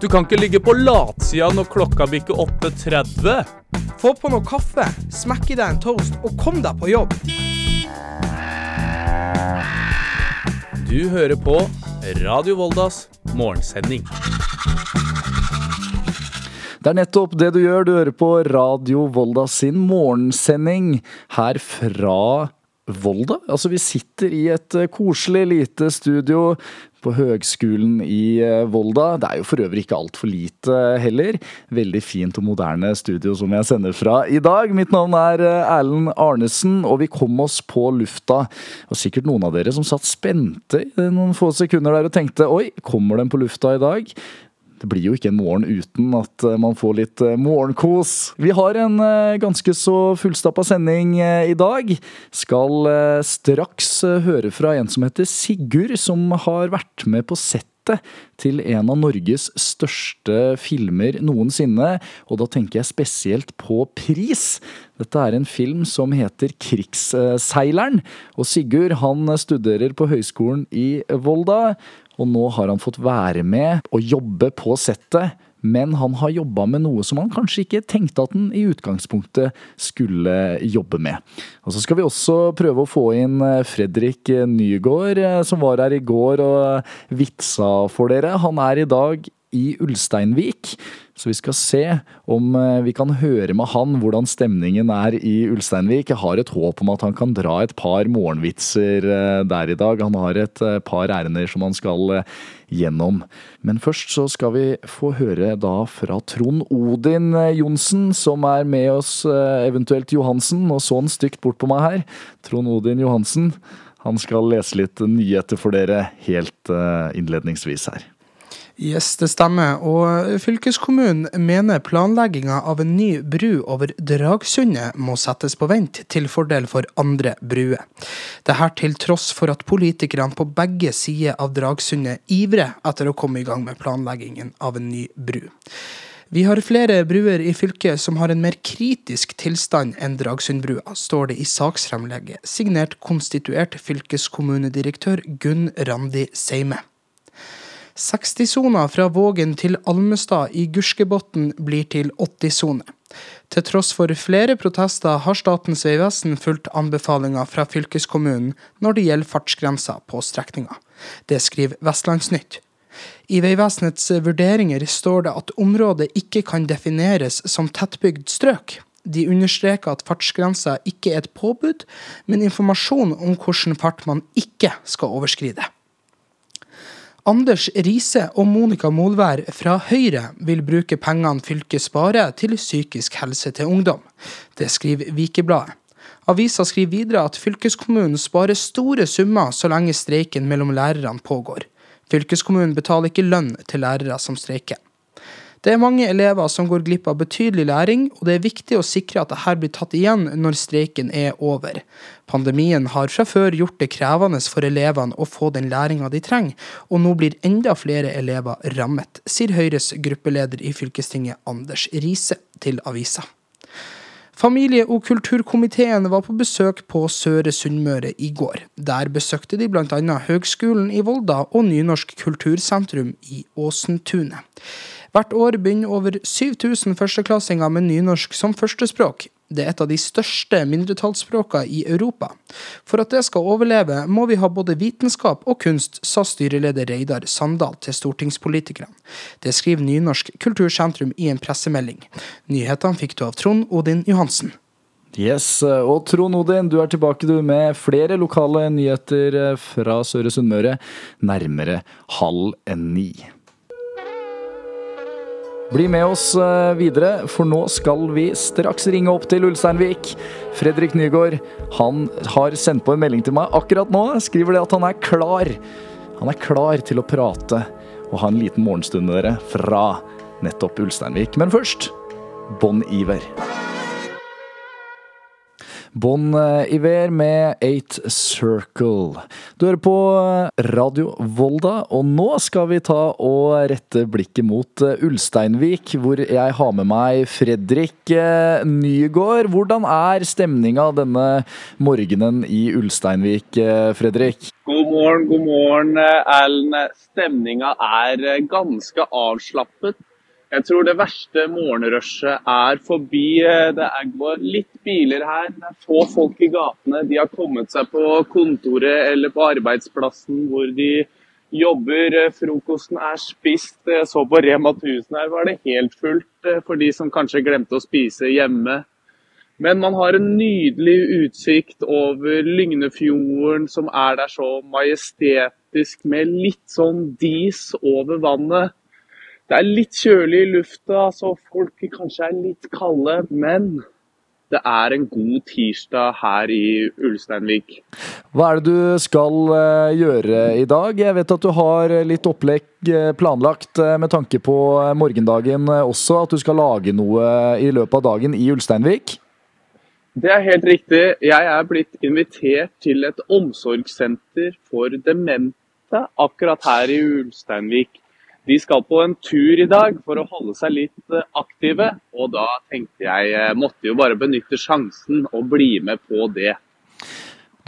Du kan ikke ligge på latsida når klokka bikker 8.30. Få på noe kaffe, smekk i deg en toast og kom deg på jobb. Du hører på Radio Voldas morgensending. Det er nettopp det du gjør. Du hører på Radio Volda sin morgensending her fra Volda. Altså, vi sitter i et eh, koselig lite studio på Høgskolen i eh, Volda. Det er jo for øvrig ikke altfor lite heller. Veldig fint og moderne studio som jeg sender fra i dag. Mitt navn er eh, Erlend Arnesen, og vi kom oss på lufta. Og sikkert noen av dere som satt spente i noen få sekunder der og tenkte oi, kommer den på lufta i dag? Det blir jo ikke en morgen uten at eh, man får litt eh, morgenkos. Vi har en eh, ganske så fullstappa sending i dag. Skal straks høre fra en som heter Sigurd, som har vært med på settet til en av Norges største filmer noensinne. Og da tenker jeg spesielt på pris. Dette er en film som heter Krigsseileren. Og Sigurd han studerer på Høgskolen i Volda. Og nå har han fått være med og jobbe på settet. Men han har jobba med noe som han kanskje ikke tenkte at han i utgangspunktet skulle jobbe med. Og Så skal vi også prøve å få inn eh, Fredrik Nygård, eh, som var her i går og vitsa for dere. Han er i dag i Ulsteinvik. Så vi skal se om eh, vi kan høre med han hvordan stemningen er i Ulsteinvik. Jeg har et håp om at han kan dra et par morgenvitser eh, der i dag. Han har et eh, par ærender som han skal gjennom. Men først så skal vi få høre da fra Trond Odin Johnsen, som er med oss, eventuelt Johansen. Nå så han stygt bort på meg her. Trond Odin Johansen. Han skal lese litt nyheter for dere helt innledningsvis her. Yes, det stemmer. Og fylkeskommunen mener planlegginga av en ny bru over Dragsundet må settes på vent til fordel for andre bruer. Dette til tross for at politikerne på begge sider av Dragsundet ivrer etter å komme i gang med planleggingen av en ny bru. Vi har flere bruer i fylket som har en mer kritisk tilstand enn Dragsundbrua, står det i saksfremlegget, signert konstituert fylkeskommunedirektør Gunn Randi Seime. 60-sona fra Vågen til Almestad i Gurskebotn blir til 80-sone. Til tross for flere protester har Statens vegvesen fulgt anbefalinga fra fylkeskommunen når det gjelder fartsgrensa på strekninga. Det skriver Vestlandsnytt. I Vegvesenets vurderinger står det at området ikke kan defineres som tettbygd strøk. De understreker at fartsgrensa ikke er et påbud, men informasjon om hvilken fart man ikke skal overskride. Anders Riise og Monica Molvær fra Høyre vil bruke pengene fylket sparer til psykisk helse til ungdom. Det skriver Vikebladet. Avisa skriver videre at fylkeskommunen sparer store summer så lenge streiken mellom lærerne pågår. Fylkeskommunen betaler ikke lønn til lærere som streiker. Det er mange elever som går glipp av betydelig læring, og det er viktig å sikre at dette blir tatt igjen når streiken er over. Pandemien har fra før gjort det krevende for elevene å få den læringa de trenger, og nå blir enda flere elever rammet, sier Høyres gruppeleder i fylkestinget Anders Riise til avisa. Familie- og kulturkomiteen var på besøk på Søre Sunnmøre i går. Der besøkte de bl.a. Høgskolen i Volda og Nynorsk kultursentrum i Åsentunet. Hvert år begynner over 7000 førsteklassinger med nynorsk som førstespråk. Det er et av de største mindretallsspråkene i Europa. For at det skal overleve, må vi ha både vitenskap og kunst, sa styreleder Reidar Sandal til stortingspolitikerne. Det skriver Nynorsk kultursentrum i en pressemelding. Nyhetene fikk du av Trond Odin Johansen. Yes, og Trond Odin, du er tilbake du med flere lokale nyheter fra Søre Sunnmøre nærmere halv ni. Bli med oss eh, videre, for nå skal vi straks ringe opp til Ulsteinvik. Fredrik Nygaard han har sendt på en melding til meg akkurat nå. Skriver det at han er klar. Han er klar til å prate og ha en liten morgenstund med dere fra nettopp Ulsteinvik. Men først Bon Iver. Bon Iver med Eight Circle. Du hører på Radio Volda, og nå skal vi ta og rette blikket mot Ulsteinvik, hvor jeg har med meg Fredrik Nygård. Hvordan er stemninga denne morgenen i Ulsteinvik, Fredrik? God morgen, god morgen, Erlend. Stemninga er ganske avslappet. Jeg tror det verste morgenrushet er forbi. Det er litt biler her. Det er få folk i gatene. De har kommet seg på kontoret eller på arbeidsplassen hvor de jobber. Frokosten er spist. Jeg så på Rema 1000 her var det helt fullt eh, for de som kanskje glemte å spise hjemme. Men man har en nydelig utsikt over Lygnefjorden, som er der så majestetisk, med litt sånn dis over vannet. Det er litt kjølig i lufta, så folk kanskje er litt kalde. Men det er en god tirsdag her i Ulsteinvik. Hva er det du skal eh, gjøre i dag? Jeg vet at du har litt opplegg eh, planlagt eh, med tanke på morgendagen også. At du skal lage noe i løpet av dagen i Ulsteinvik? Det er helt riktig. Jeg er blitt invitert til et omsorgssenter for demente akkurat her i Ulsteinvik. De skal på en tur i dag for å holde seg litt eh, aktive, og da tenkte jeg eh, måtte jo bare benytte sjansen og bli med på det.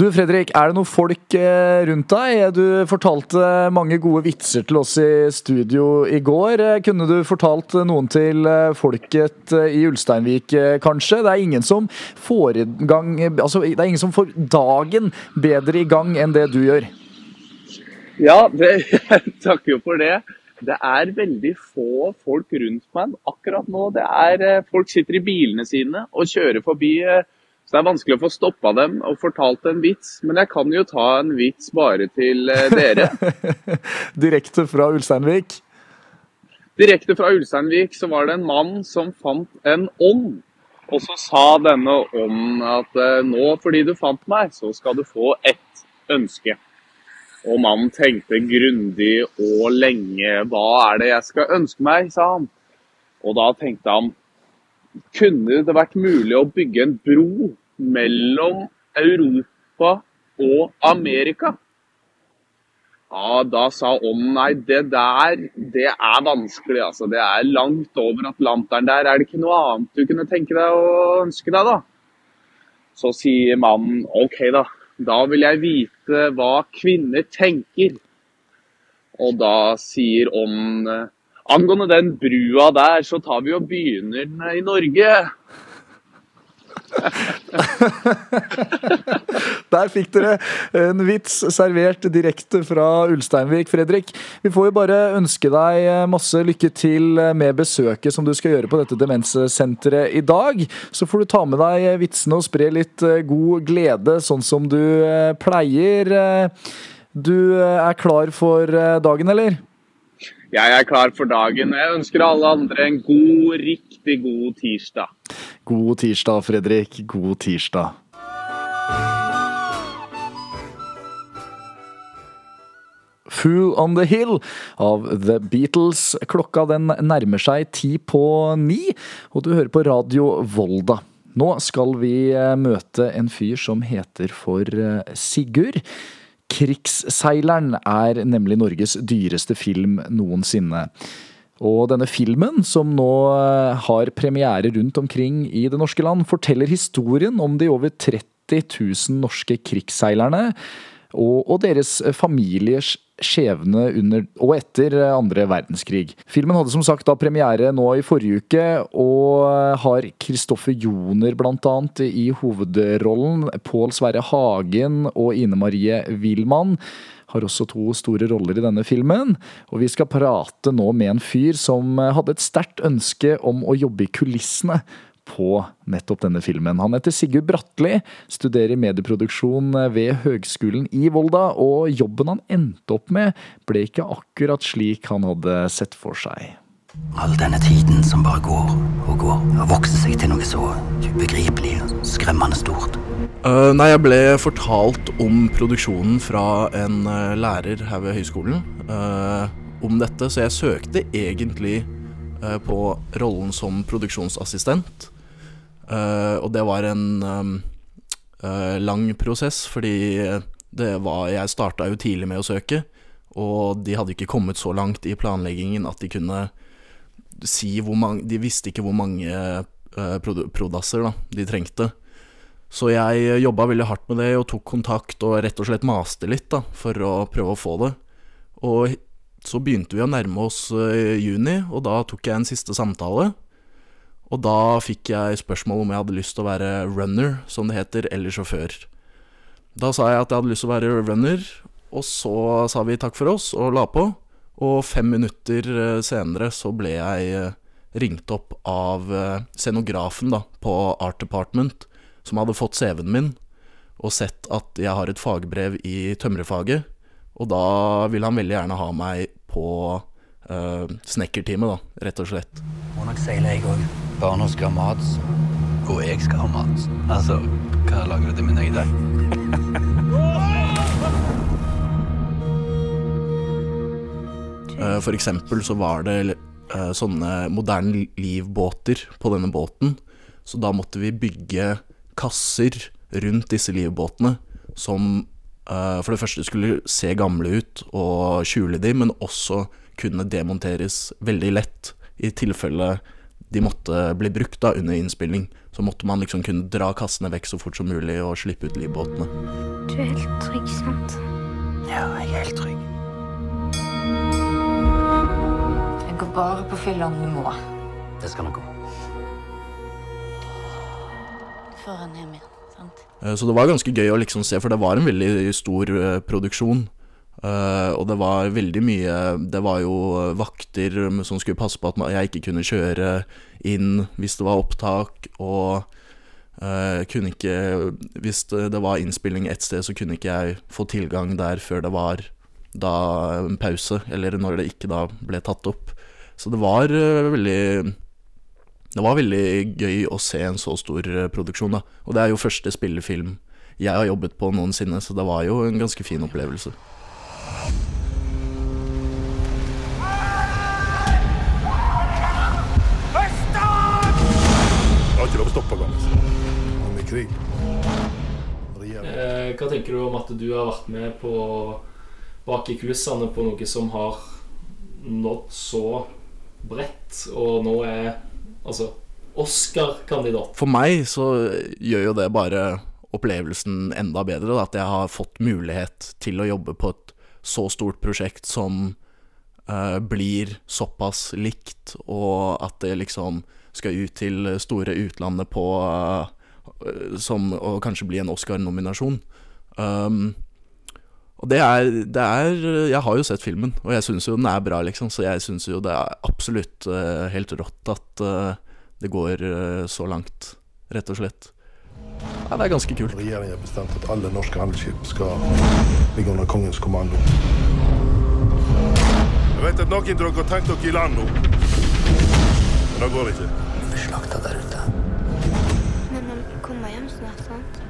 Du Fredrik, er det noen folk eh, rundt deg? Du fortalte mange gode vitser til oss i studio i går. Kunne du fortalt noen til folket i Ulsteinvik, kanskje? Det er ingen som får, gang, altså, det er ingen som får dagen bedre i gang enn det du gjør. Ja, det, jeg takker jo for det. Det er veldig få folk rundt meg akkurat nå. Det er, eh, folk sitter i bilene sine og kjører forbi. Eh, så det er vanskelig å få stoppa dem og fortalt en vits. Men jeg kan jo ta en vits bare til eh, dere. Direkte fra Ulsteinvik? Direkte fra Ulsteinvik så var det en mann som fant en ånd. Og så sa denne ånden at nå fordi du fant meg, så skal du få ett ønske. Og mannen tenkte grundig og lenge. Hva er det jeg skal ønske meg, sa han. Og da tenkte han kunne det vært mulig å bygge en bro mellom Europa og Amerika? Ja, Da sa ånden nei, det der det er vanskelig. altså. Det er langt over Atlanteren der. Er det ikke noe annet du kunne tenke deg å ønske deg, da? Så sier mannen OK, da. Da vil jeg vite hva kvinner tenker. Og da sier om Angående den brua der, så tar vi og begynner den i Norge. Der fikk dere en vits servert direkte fra Ulsteinvik, Fredrik. Vi får jo bare ønske deg masse lykke til med besøket som du skal gjøre på dette demenssenteret i dag. Så får du ta med deg vitsene og spre litt god glede, sånn som du pleier. Du er klar for dagen, eller? Jeg er klar for dagen. Jeg ønsker alle andre en god, riktig god tirsdag. God tirsdag, Fredrik. God tirsdag. Fool on the Hill av The Beatles. Klokka den nærmer seg ti på ni, og du hører på Radio Volda. Nå skal vi eh, møte en fyr som heter for eh, Sigurd. Krigsseileren er nemlig Norges dyreste film noensinne. Og denne filmen, som nå eh, har premiere rundt omkring i det norske land, forteller historien om de over 30 000 norske krigsseilerne og, og deres familiers skjebne under og etter andre verdenskrig. Filmen hadde som sagt da premiere nå i forrige uke, og har Kristoffer Joner annet i hovedrollen. Pål Sverre Hagen og Ine Marie Wilman har også to store roller i denne filmen. Og vi skal prate nå med en fyr som hadde et sterkt ønske om å jobbe i kulissene på nettopp denne filmen. Han heter Sigurd Bratli, studerer medieproduksjon ved Høgskolen i Volda, og jobben han endte opp med, ble ikke akkurat slik han hadde sett for seg. All denne tiden som bare går og går, har vokst seg til noe så ubegripelig og skremmende stort. Uh, nei, jeg ble fortalt om produksjonen fra en uh, lærer her ved høyskolen uh, om dette, så jeg søkte egentlig på rollen som produksjonsassistent. Uh, og det var en um, eh, lang prosess, fordi det var Jeg starta jo tidlig med å søke, og de hadde ikke kommet så langt i planleggingen at de kunne si hvor mange De visste ikke hvor mange eh, prodasser da, de trengte. Så jeg jobba veldig hardt med det og tok kontakt og rett og slett maste litt da, for å prøve å få det. Og så begynte vi å nærme oss eh, juni, og da tok jeg en siste samtale. Og da fikk jeg spørsmål om jeg hadde lyst til å være runner, som det heter, eller sjåfør. Da sa jeg at jeg hadde lyst til å være runner, og så sa vi takk for oss og la på. Og fem minutter eh, senere så ble jeg eh, ringt opp av eh, scenografen da, på Art Department, som hadde fått CV-en min og sett at jeg har et fagbrev i tømrerfaget. Og da ville han veldig gjerne ha meg på uh, snekkerteamet, da, rett og slett. Må nok seile, jeg òg. Barna skal ha mat, og jeg skal ha mat. Altså, hva lager du til middag i dag? Eh, For eksempel så var det eh, sånne moderne livbåter på denne båten, så da måtte vi bygge kasser rundt disse livbåtene som eh, for det første skulle se gamle ut og skjule de, men også kunne demonteres veldig lett i tilfelle de måtte bli brukt da under innspilling. Så måtte man liksom kunne dra kassene vekk så fort som mulig og slippe ut livbåtene. Du er helt trygg, sant? Ja, jeg er helt trygg. Jeg går bare på fylla om du må. Det skal nok gå. Du får han hjem igjen, sant? Eh, Så det var ganske gøy å liksom se, for det var en veldig stor eh, produksjon. Eh, og det var veldig mye Det var jo vakter som skulle passe på at jeg ikke kunne kjøre inn hvis det var opptak, og uh, kunne ikke Hvis det, var innspilling et sted, så kunne ikke jeg få tilgang der før det var da en pause, eller når det ikke da ble tatt opp. Så det var uh, veldig det var veldig gøy å se en så stor produksjon, da. Og det er jo første spillefilm jeg har jobbet på noensinne, så det var jo en ganske fin opplevelse. Jeg har ikke lov å stoppe gang. Om det krig. Eh, hva tenker du om at du har vært med på bak i kulissene på noe som har nådd så bredt, og nå er altså Oscar-kandidat? For meg så gjør jo det bare opplevelsen enda bedre, da, at jeg har fått mulighet til å jobbe på et så stort prosjekt som uh, blir såpass likt, og at det liksom skal ut til store utlandet på uh, Som å kanskje bli en Oscar-nominasjon. Um, og det er, det er Jeg har jo sett filmen, og jeg syns jo den er bra, liksom, så jeg syns jo det er absolutt uh, helt rått at uh, det går uh, så langt, rett og slett. Ja, det er ganske kult. Regjeringen har bestemt at alle norske handelsskip skal ligge under kongens kommando. Jeg vet at noen av dere har tenkt dere i land nå. Men det går ikke. Vi blir slakta der ute. Men han kommer hjem snart, sant?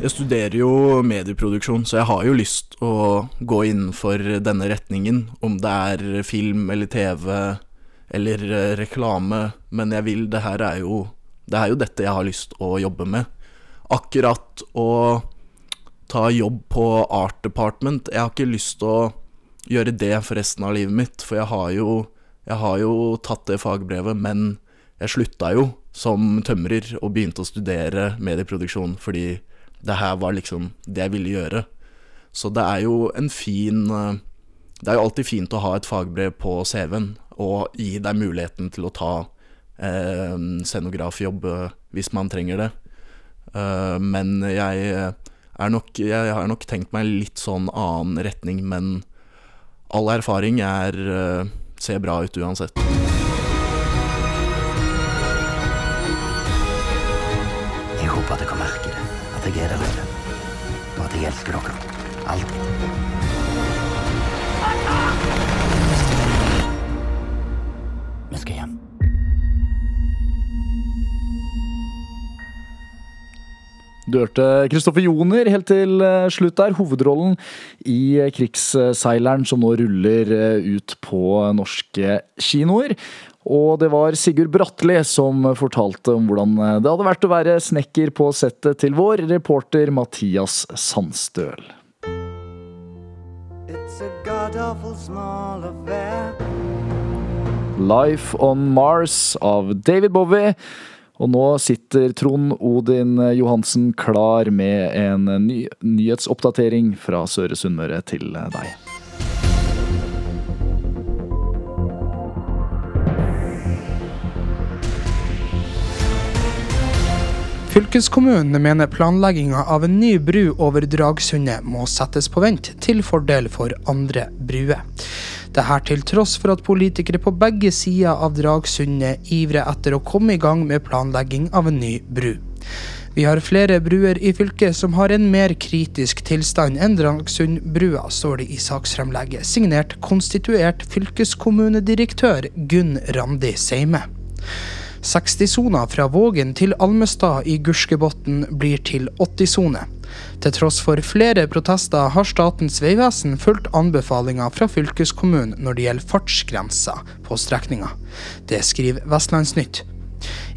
Jeg studerer jo medieproduksjon, så jeg har jo lyst å gå innenfor denne retningen. Om det er film eller TV eller eh, reklame. Men jeg vil Det her er jo Det er jo dette jeg har lyst å jobbe med. Akkurat å ta jobb på Art Department Jeg har ikke lyst til å gjøre det for resten av livet mitt, for jeg har jo, jeg har jo tatt det fagbrevet, men jeg slutta jo som tømrer og begynte å studere medieproduksjon fordi det her var liksom det jeg ville gjøre. Så det er jo en fin eh, Det er jo alltid fint å ha et fagbrev på CV-en og gi deg muligheten til å ta eh, scenografjobb eh, hvis man trenger det. Eh, men jeg er nok Jeg har nok tenkt meg litt sånn annen retning, men all erfaring er eh, ser bra ut uansett. Jeg håper at dere merker det. At jeg er der ute. Og at jeg elsker dere. Alltid. Du hørte Kristoffer Joner helt til eh, slutt der. Hovedrollen i krigsseileren som nå ruller eh, ut på norske kinoer. Og det var Sigurd Bratli som fortalte om hvordan eh, det hadde vært å være snekker på settet til vår reporter Mathias Sandstøl. Life on Mars av David Bowie. Og nå sitter Trond Odin Johansen klar med en ny nyhetsoppdatering fra Søre Sunnmøre til deg. Fylkeskommunen mener planlegginga av en ny bru over Dragsundet må settes på vent, til fordel for andre bruer. Dette til tross for at politikere på begge sider av Dragsundet ivrer etter å komme i gang med planlegging av en ny bru. Vi har flere bruer i fylket som har en mer kritisk tilstand enn Dragsundbrua, står det i saksfremlegget, signert konstituert fylkeskommunedirektør Gunn Randi Seime. 60-sona fra Vågen til Almestad i Gurskebotn blir til 80-sone. Til tross for flere protester har Statens vegvesen fulgt anbefalinga fra fylkeskommunen når det gjelder fartsgrensa på strekninga. Det skriver Vestlandsnytt.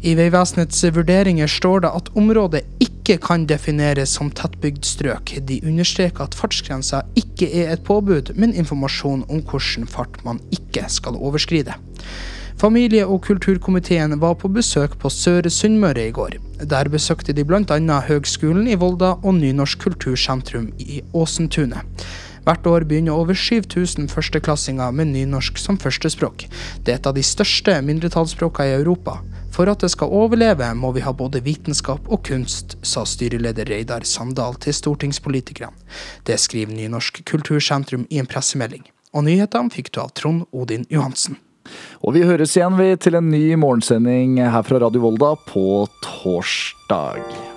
I Vegvesenets vurderinger står det at området ikke kan defineres som tettbygd strøk. De understreker at fartsgrensa ikke er et påbud, men informasjon om hvilken fart man ikke skal overskride. Familie- og kulturkomiteen var på besøk på Søre Sunnmøre i går. Der besøkte de bl.a. Høgskolen i Volda og Nynorsk kultursentrum i Åsentunet. Hvert år begynner over 7000 førsteklassinger med nynorsk som førstespråk. Det er et av de største mindretallsspråkene i Europa. For at det skal overleve, må vi ha både vitenskap og kunst, sa styreleder Reidar Sandal til stortingspolitikerne. Det skriver Nynorsk kultursentrum i en pressemelding. Og nyhetene fikk du av Trond Odin Johansen. Og vi høres igjen vi til en ny morgensending her fra Radio Volda på torsdag.